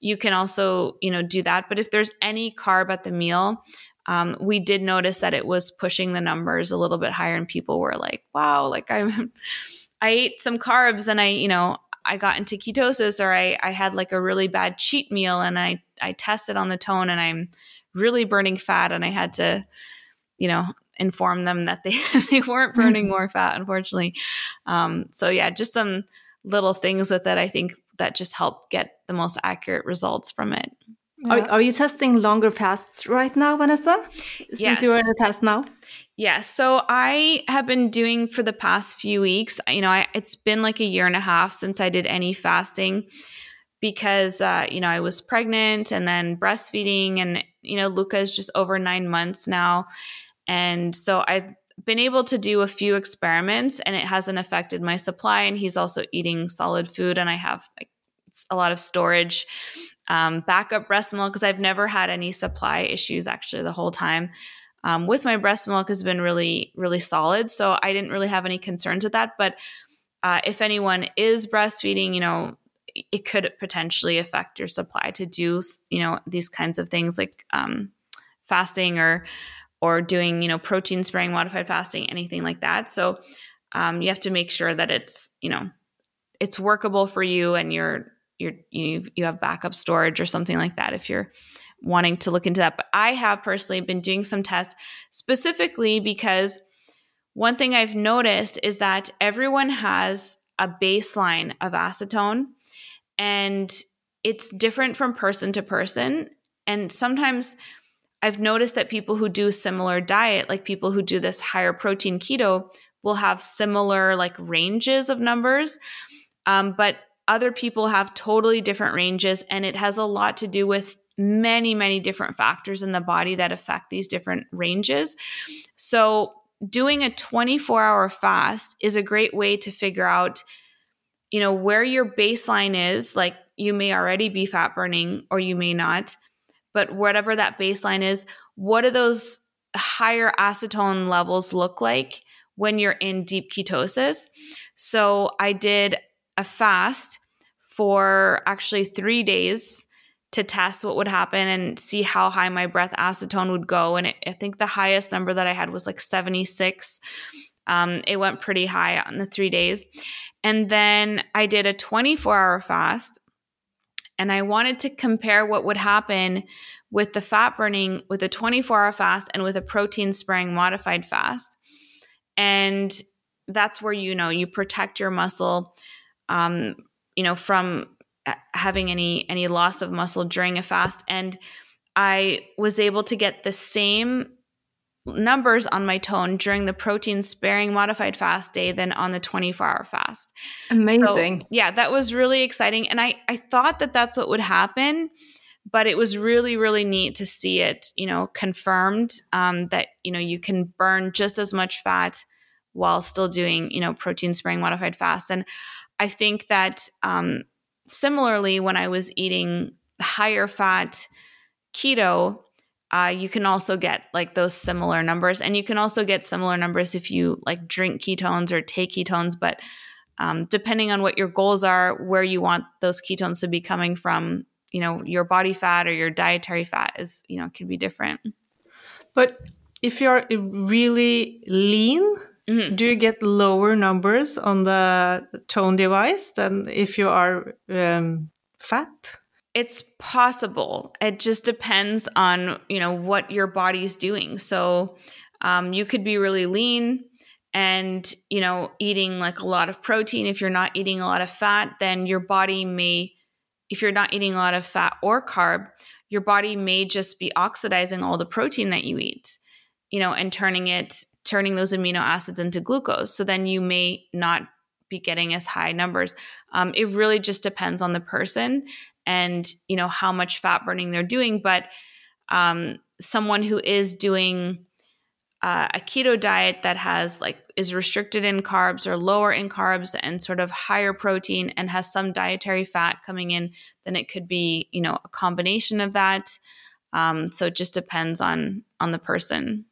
you can also, you know, do that. But if there's any carb at the meal, um, we did notice that it was pushing the numbers a little bit higher, and people were like, "Wow, like I'm, I ate some carbs, and I, you know, I got into ketosis, or I, I had like a really bad cheat meal, and I, I tested on the tone, and I'm really burning fat, and I had to, you know, inform them that they they weren't burning more fat, unfortunately. Um, so yeah, just some little things with it. I think that just help get the most accurate results from it. Yeah. Are, are, you testing longer fasts right now, Vanessa? Since yes. you're in a test now? Yes. So I have been doing for the past few weeks, you know, I, it's been like a year and a half since I did any fasting because, uh, you know, I was pregnant and then breastfeeding and, you know, Luca is just over nine months now. And so I've been able to do a few experiments and it hasn't affected my supply. And he's also eating solid food, and I have like a lot of storage, um, backup breast milk because I've never had any supply issues actually the whole time. Um, with my breast milk has been really, really solid. So I didn't really have any concerns with that. But uh, if anyone is breastfeeding, you know, it could potentially affect your supply to do, you know, these kinds of things like um, fasting or or doing you know protein sparing modified fasting anything like that. So um, you have to make sure that it's you know it's workable for you and you're you're you you have backup storage or something like that if you're wanting to look into that. But i have personally been doing some tests specifically because one thing i've noticed is that everyone has a baseline of acetone and it's different from person to person. And sometimes I've noticed that people who do similar diet, like people who do this higher protein keto, will have similar like ranges of numbers. Um, but other people have totally different ranges, and it has a lot to do with many, many different factors in the body that affect these different ranges. So, doing a 24 hour fast is a great way to figure out, you know, where your baseline is. Like, you may already be fat burning or you may not but whatever that baseline is, what do those higher acetone levels look like when you're in deep ketosis? So I did a fast for actually three days to test what would happen and see how high my breath acetone would go. And it, I think the highest number that I had was like 76. Um, it went pretty high on the three days. And then I did a 24 hour fast and I wanted to compare what would happen with the fat burning with a 24 hour fast and with a protein sparing modified fast. And that's where you know you protect your muscle, um, you know, from having any any loss of muscle during a fast and I was able to get the same numbers on my tone during the protein sparing modified fast day than on the 24 hour fast. Amazing. So, yeah, that was really exciting. And I, I thought that that's what would happen, but it was really, really neat to see it, you know, confirmed um, that, you know, you can burn just as much fat while still doing, you know, protein sparing modified fast. And I think that um, similarly, when I was eating higher fat keto, uh, you can also get like those similar numbers and you can also get similar numbers if you like drink ketones or take ketones but um, depending on what your goals are where you want those ketones to be coming from you know your body fat or your dietary fat is you know can be different but if you're really lean mm-hmm. do you get lower numbers on the tone device than if you are um, fat it's possible. It just depends on, you know, what your body's doing. So um, you could be really lean and, you know, eating like a lot of protein. If you're not eating a lot of fat, then your body may, if you're not eating a lot of fat or carb, your body may just be oxidizing all the protein that you eat, you know, and turning it, turning those amino acids into glucose. So then you may not be getting as high numbers. Um, it really just depends on the person and you know how much fat burning they're doing but um, someone who is doing uh, a keto diet that has like is restricted in carbs or lower in carbs and sort of higher protein and has some dietary fat coming in then it could be you know a combination of that. Um, so it just depends on on the person.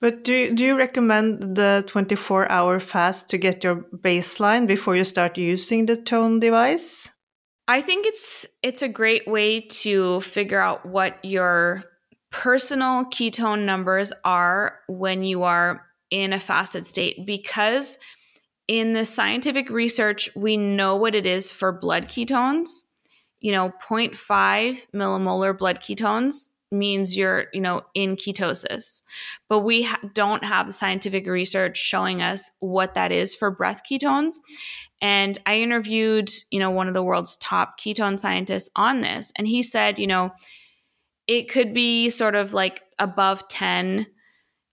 But do do you recommend the 24 hour fast to get your baseline before you start using the tone device I think it's it's a great way to figure out what your personal ketone numbers are when you are in a fasted state because in the scientific research we know what it is for blood ketones. You know, 0.5 millimolar blood ketones means you're, you know, in ketosis. But we ha- don't have the scientific research showing us what that is for breath ketones. And I interviewed, you know, one of the world's top ketone scientists on this. And he said, you know, it could be sort of like above 10,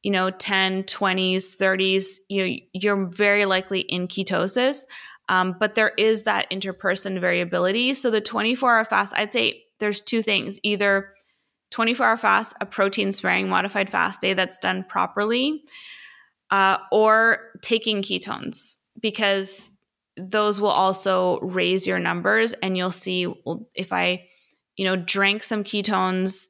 you know, 10, 20s, 30s. You you're very likely in ketosis. Um, but there is that interperson variability. So the 24 hour fast, I'd say there's two things either 24 hour fast, a protein sparing modified fast day that's done properly, uh, or taking ketones because those will also raise your numbers and you'll see well, if i you know drank some ketones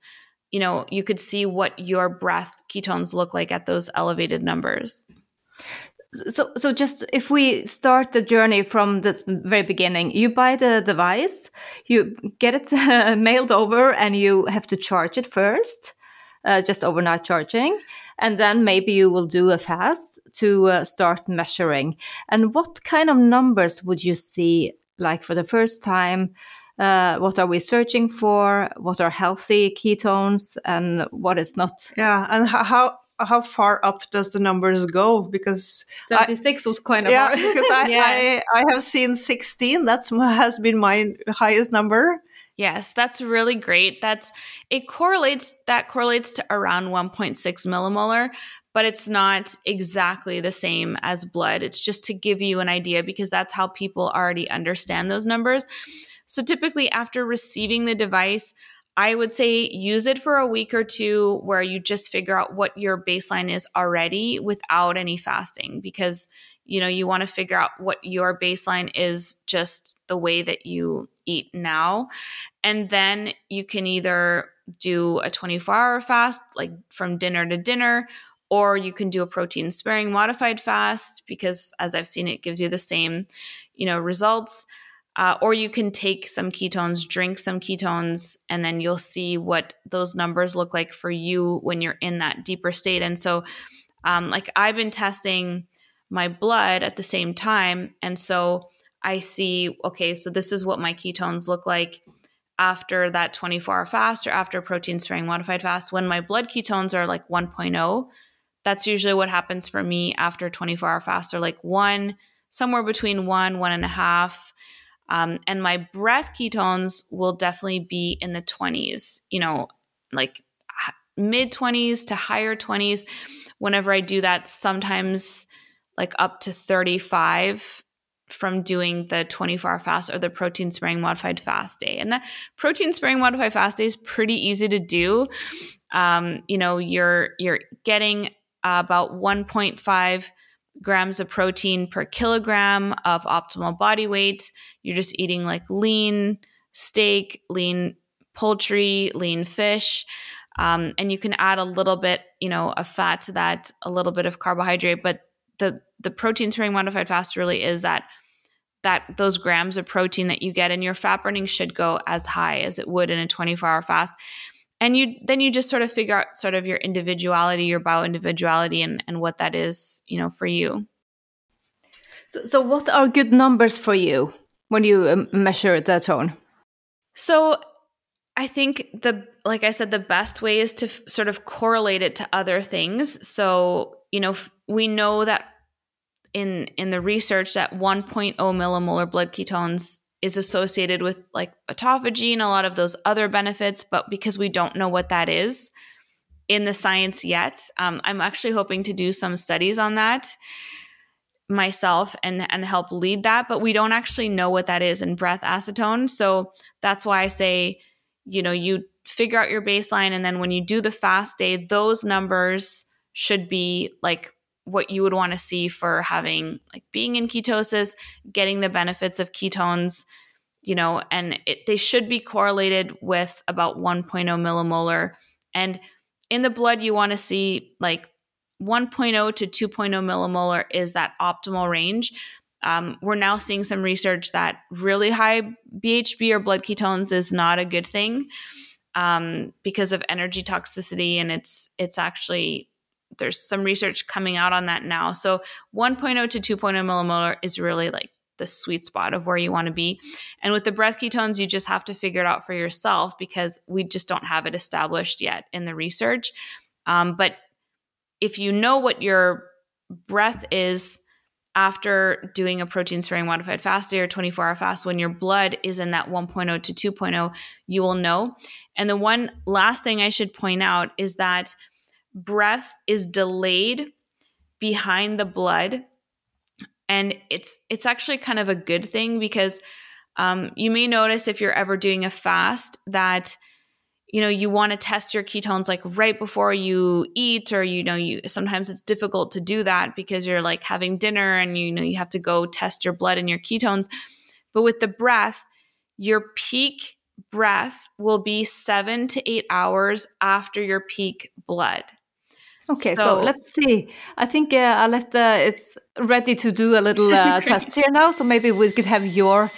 you know you could see what your breath ketones look like at those elevated numbers so so just if we start the journey from the very beginning you buy the device you get it uh, mailed over and you have to charge it first uh, just overnight charging and then maybe you will do a fast to uh, start measuring. And what kind of numbers would you see, like for the first time? Uh, what are we searching for? What are healthy ketones, and what is not? Yeah, and how how far up does the numbers go? Because 76 I, was quite a yeah, because I, yeah. I, I have seen 16. That's has been my highest number. Yes, that's really great. That's it correlates that correlates to around 1.6 millimolar, but it's not exactly the same as blood. It's just to give you an idea because that's how people already understand those numbers. So typically after receiving the device, I would say use it for a week or two where you just figure out what your baseline is already without any fasting because you know you want to figure out what your baseline is just the way that you eat now. And then you can either do a 24 hour fast like from dinner to dinner or you can do a protein sparing modified fast because as i've seen it gives you the same you know results uh, or you can take some ketones drink some ketones and then you'll see what those numbers look like for you when you're in that deeper state and so um, like i've been testing my blood at the same time. And so I see, okay, so this is what my ketones look like after that 24 hour fast or after protein sparing modified fast. When my blood ketones are like 1.0, that's usually what happens for me after 24 hour fast or like one, somewhere between one, one and a half. Um, and my breath ketones will definitely be in the 20s, you know, like mid 20s to higher 20s. Whenever I do that, sometimes like up to 35 from doing the 24 hour fast or the protein sparing modified fast day. And that protein sparing modified fast day is pretty easy to do. Um, you know, you're you're getting about 1.5 grams of protein per kilogram of optimal body weight. You're just eating like lean steak, lean poultry, lean fish. Um, and you can add a little bit, you know, of fat to that, a little bit of carbohydrate, but the the protein sparing modified fast really is that that those grams of protein that you get and your fat burning should go as high as it would in a 24 hour fast and you then you just sort of figure out sort of your individuality your bio individuality and, and what that is you know for you. So, so what are good numbers for you when you um, measure the tone? So i think the like i said the best way is to sort of correlate it to other things. So you know f- we know that in in the research that 1.0 millimolar blood ketones is associated with like autophagy and a lot of those other benefits, but because we don't know what that is in the science yet, um, I'm actually hoping to do some studies on that myself and and help lead that. But we don't actually know what that is in breath acetone, so that's why I say, you know, you figure out your baseline, and then when you do the fast day, those numbers should be like what you would want to see for having like being in ketosis, getting the benefits of ketones, you know, and it, they should be correlated with about 1.0 millimolar. And in the blood, you want to see like 1.0 to 2.0 millimolar is that optimal range. Um, we're now seeing some research that really high BHB or blood ketones is not a good thing um, because of energy toxicity, and it's it's actually there's some research coming out on that now. So 1.0 to 2.0 millimolar is really like the sweet spot of where you want to be. And with the breath ketones, you just have to figure it out for yourself because we just don't have it established yet in the research. Um, but if you know what your breath is after doing a protein sparing modified fast day or 24 hour fast, when your blood is in that 1.0 to 2.0, you will know. And the one last thing I should point out is that breath is delayed behind the blood. And it's it's actually kind of a good thing because um, you may notice if you're ever doing a fast that you know you want to test your ketones like right before you eat or you know you sometimes it's difficult to do that because you're like having dinner and you know you have to go test your blood and your ketones. But with the breath your peak breath will be 7 to 8 hours after your peak blood Okay, so, so, let's see. I think uh, Aletta is ready to do a little uh, test here now. So maybe we could have your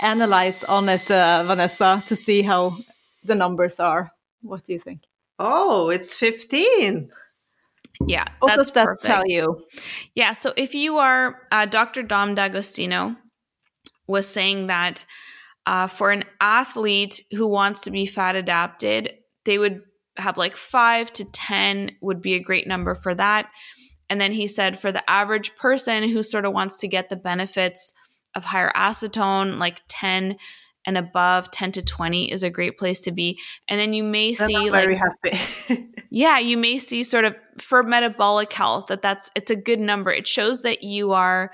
analyze on it, uh, Vanessa, to see how the numbers are. What do you think? Oh, it's 15. Yeah. What does that perfect. tell you? Yeah. So if you are, uh, Dr. Dom D'Agostino was saying that uh, for an athlete who wants to be fat adapted, they would have like five to 10 would be a great number for that. And then he said for the average person who sort of wants to get the benefits of higher acetone, like 10 and above 10 to 20 is a great place to be. And then you may see I'm like happy. yeah, you may see sort of for metabolic health that that's it's a good number. It shows that you are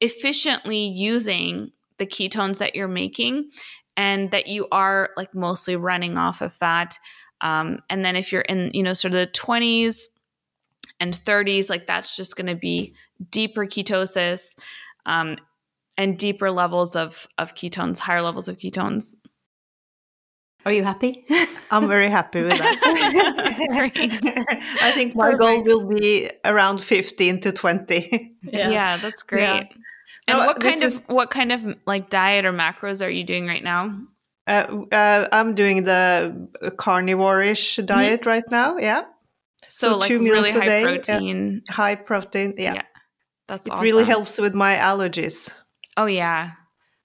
efficiently using the ketones that you're making and that you are like mostly running off of fat. Um, and then if you're in, you know, sort of the 20s and 30s, like that's just going to be deeper ketosis um, and deeper levels of, of ketones, higher levels of ketones. Are you happy? I'm very happy with that. I think my Perfect. goal will be around 15 to 20. Yes. Yeah, that's great. Yeah. And no, what kind of is... what kind of like diet or macros are you doing right now? Uh, uh, I'm doing the carnivore-ish mm-hmm. diet mm-hmm. right now. Yeah. So, so like two really high day, protein. Yeah. High protein. Yeah. yeah. That's it awesome. really helps with my allergies. Oh yeah.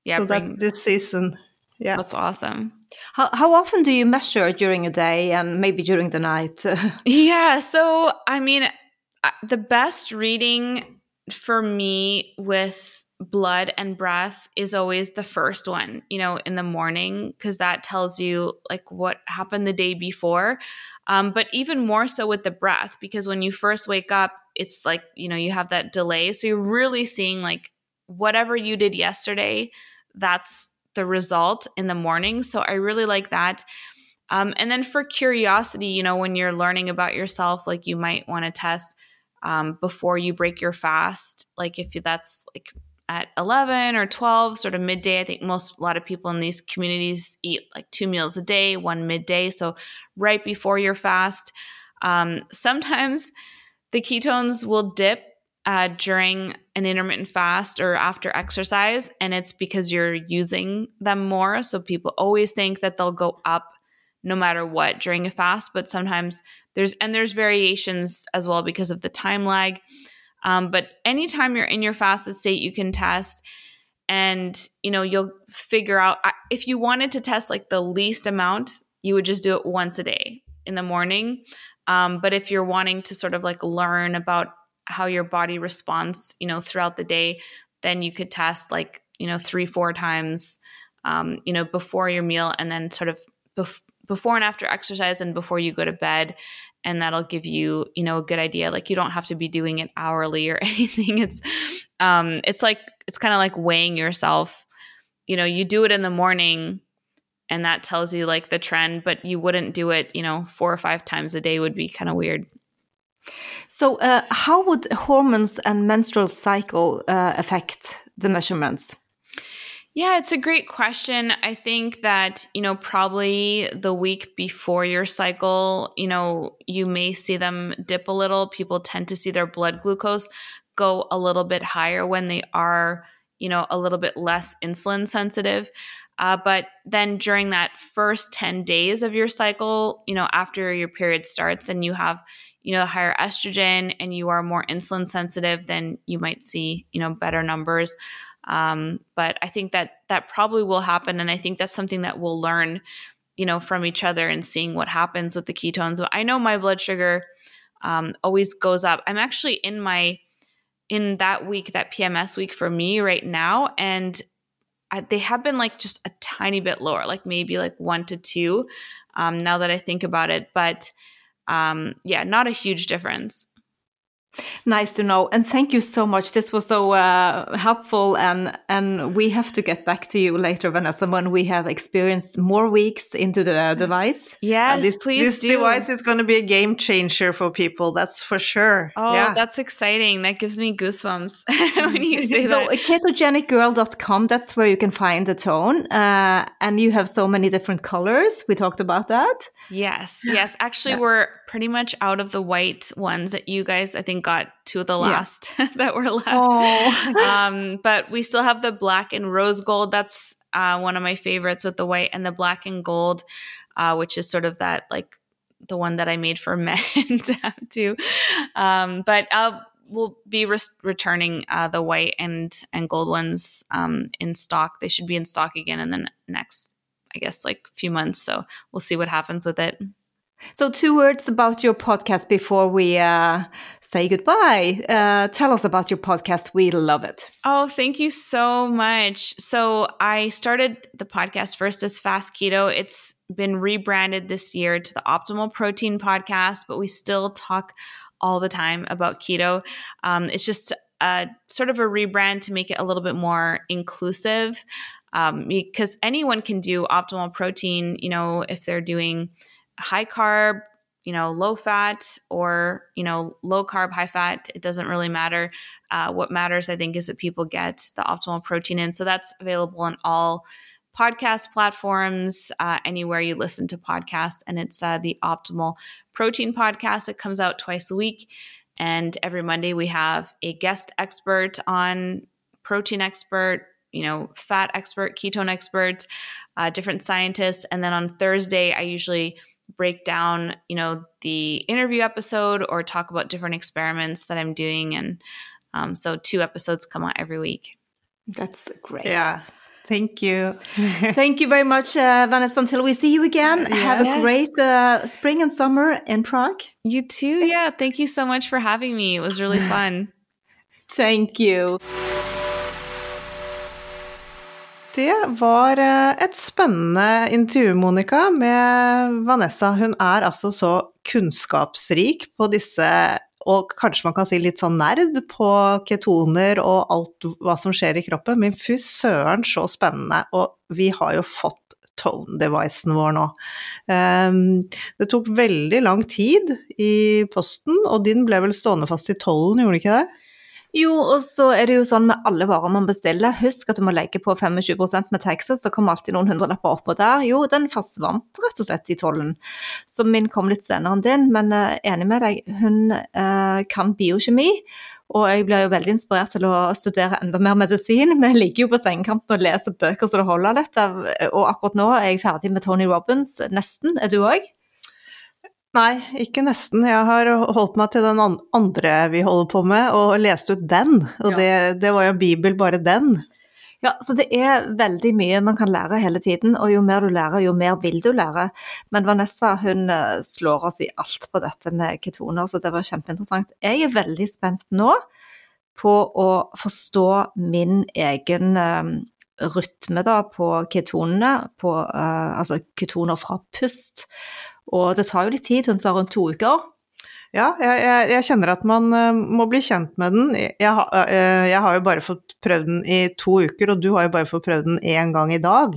Yeah. So bring... that's this season. Yeah. That's awesome. How how often do you measure during a day and maybe during the night? yeah. So I mean, the best reading for me with blood and breath is always the first one, you know, in the morning, because that tells you like what happened the day before. Um, but even more so with the breath, because when you first wake up, it's like, you know, you have that delay. So you're really seeing like whatever you did yesterday, that's the result in the morning. So I really like that. Um, and then for curiosity, you know, when you're learning about yourself, like you might want to test um, before you break your fast. Like if that's like at 11 or 12, sort of midday. I think most, a lot of people in these communities eat like two meals a day, one midday. So right before your fast. Um, sometimes the ketones will dip uh, during an intermittent fast or after exercise, and it's because you're using them more. So people always think that they'll go up no matter what during a fast, but sometimes there's and there's variations as well because of the time lag. Um, but anytime you're in your fasted state, you can test and you know you'll figure out if you wanted to test like the least amount you would just do it once a day in the morning. Um, but if you're wanting to sort of like learn about how your body responds you know throughout the day then you could test like you know three four times um, you know before your meal and then sort of bef- before and after exercise and before you go to bed and that'll give you you know a good idea. Like you don't have to be doing it hourly or anything. It's um it's like it's kind of like weighing yourself. You know you do it in the morning and that tells you like the trend but you wouldn't do it you know four or five times a day would be kind of weird. So uh, how would hormones and menstrual cycle uh, affect the measurements yeah, it's a great question. I think that, you know, probably the week before your cycle, you know, you may see them dip a little. People tend to see their blood glucose go a little bit higher when they are, you know, a little bit less insulin sensitive. Uh, but then during that first 10 days of your cycle, you know, after your period starts and you have, you know, higher estrogen and you are more insulin sensitive, then you might see, you know, better numbers. Um, but I think that that probably will happen, and I think that's something that we'll learn, you know, from each other and seeing what happens with the ketones. I know my blood sugar um, always goes up. I'm actually in my in that week, that PMS week for me right now, and I, they have been like just a tiny bit lower, like maybe like one to two. Um, now that I think about it, but um, yeah, not a huge difference. Nice to know, and thank you so much. This was so uh, helpful, and and we have to get back to you later, Vanessa, when we have experienced more weeks into the device. Yes, uh, this, please. This do. device is going to be a game changer for people. That's for sure. Oh, yeah. that's exciting! That gives me goosebumps when you say so, that. So, ketogenicgirl.com. That's where you can find the tone, uh, and you have so many different colors. We talked about that. Yes, yes. Actually, yeah. we're pretty much out of the white ones that you guys, I think got two of the last yeah. that were left. Oh. um, but we still have the black and rose gold. That's uh, one of my favorites with the white and the black and gold, uh, which is sort of that like the one that I made for men to have too. Um, but I'll we'll be re- returning uh, the white and and gold ones um, in stock. They should be in stock again in the next, I guess, like few months. So we'll see what happens with it. So, two words about your podcast before we uh, say goodbye. Uh, tell us about your podcast. We love it. Oh, thank you so much. So, I started the podcast first as Fast Keto. It's been rebranded this year to the Optimal Protein Podcast, but we still talk all the time about keto. Um, it's just a sort of a rebrand to make it a little bit more inclusive um, because anyone can do optimal protein, you know, if they're doing high carb, you know, low fat or, you know, low carb, high fat, it doesn't really matter. Uh, what matters, I think, is that people get the optimal protein in. So that's available on all podcast platforms, uh, anywhere you listen to podcasts. And it's uh, the Optimal Protein Podcast. It comes out twice a week. And every Monday we have a guest expert on protein expert, you know, fat expert, ketone expert, uh, different scientists. And then on Thursday, I usually break down, you know, the interview episode or talk about different experiments that I'm doing. And um, so two episodes come out every week. That's great. Yeah. Thank you. Thank you very much, uh, Vanessa. Until we see you again, have a great uh, spring and summer in Prague. You too. Yeah. Thank you so much for having me. It was really fun. Thank you. Det var eh, et spennende intervju, Monica, med Vanessa. Hun er altså så kunnskapsrik på disse, og kanskje man kan si litt sånn nerd på ketoner og alt hva som skjer i kroppen, men fy søren så spennende. Og vi har jo fått tone-devicen vår nå. Um, det tok veldig lang tid i posten, og din ble vel stående fast i tollen, gjorde det ikke det? Jo, og så er det jo sånn med alle varer man bestiller. Husk at du må legge på 25% med Texas, så kommer alltid noen hundrelapper oppå der. Jo, den forsvant rett og slett i tollen. Så min kom litt senere enn din, men uh, enig med deg, hun uh, kan biokjemi. Og jeg blir jo veldig inspirert til å studere enda mer medisin. Vi ligger jo på sengekanten og leser bøker så det holder dette. Og akkurat nå er jeg ferdig med Tony Robins, nesten. Er du òg? Nei, ikke nesten. Jeg har holdt meg til den andre vi holder på med, og lest ut den. Og ja. det, det, var jo en bibel, bare den. Ja, så det er veldig mye man kan lære hele tiden, og jo mer du lærer, jo mer vil du lære. Men Vanessa hun eh, slår oss i alt på dette med ketoner, så det var kjempeinteressant. Jeg er veldig spent nå på å forstå min egen um, rytme da, på ketonene, på uh, altså ketoner fra pust. Og det tar jo litt tid, hun sa rundt to uker. Ja, jeg, jeg, jeg, kjenner at man uh, må bli kjent med den. Jeg, uh, jeg, har jo bare fått prøvd den i to uker, og du har jo bare fått prøvd den én gang i dag.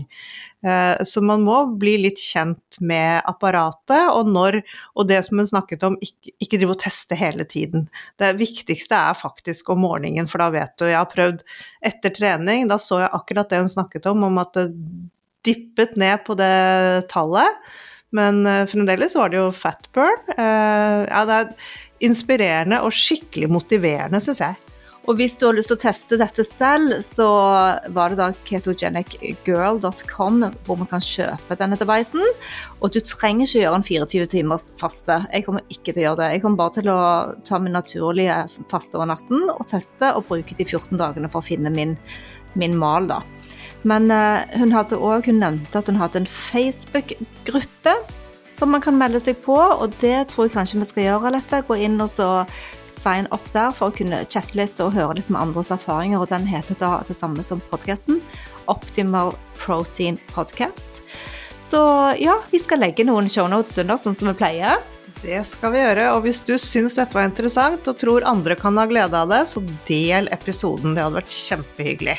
Uh, så man må bli litt kjent med apparatet, og når Og det som hun snakket om, ikke, ikke drive og teste hele tiden. Det viktigste er faktisk om morgenen, for da vet du Jeg har prøvd etter trening, da så jeg akkurat det hun snakket om, om at det dippet ned på det tallet. Men uh, fremdeles var det jo fat burn. Uh, ja, det er inspirerende og skikkelig motiverende, syns jeg. Og hvis du har lyst til å teste dette selv, så var det da ketogenicgirl.com hvor man kan kjøpe denne devicen. Og du trenger ikke gjøre en 24 timers faste. Jeg kommer ikke til å gjøre det. Jeg kommer bare til å ta min naturlige faste over natten og teste og bruke de 14 dagene for å finne min, min mal, da. Men uh, hun hadde òg Hun nevnte at hun hadde en Facebook-gruppe som man kan melde seg på, og det tror jeg kanskje vi skal gjøre, Alette. Gå inn og så sign opp der for å kunne chatte litt og høre litt med andres erfaringer. Og den heter da det samme som podkasten. Optimal Protein Podcast. Så ja, vi skal legge noen shownotes under, sånn som vi pleier. Det skal vi gjøre. Og hvis du syns dette var interessant og tror andre kan ha glede av det, så del episoden. Det hadde vært kjempehyggelig.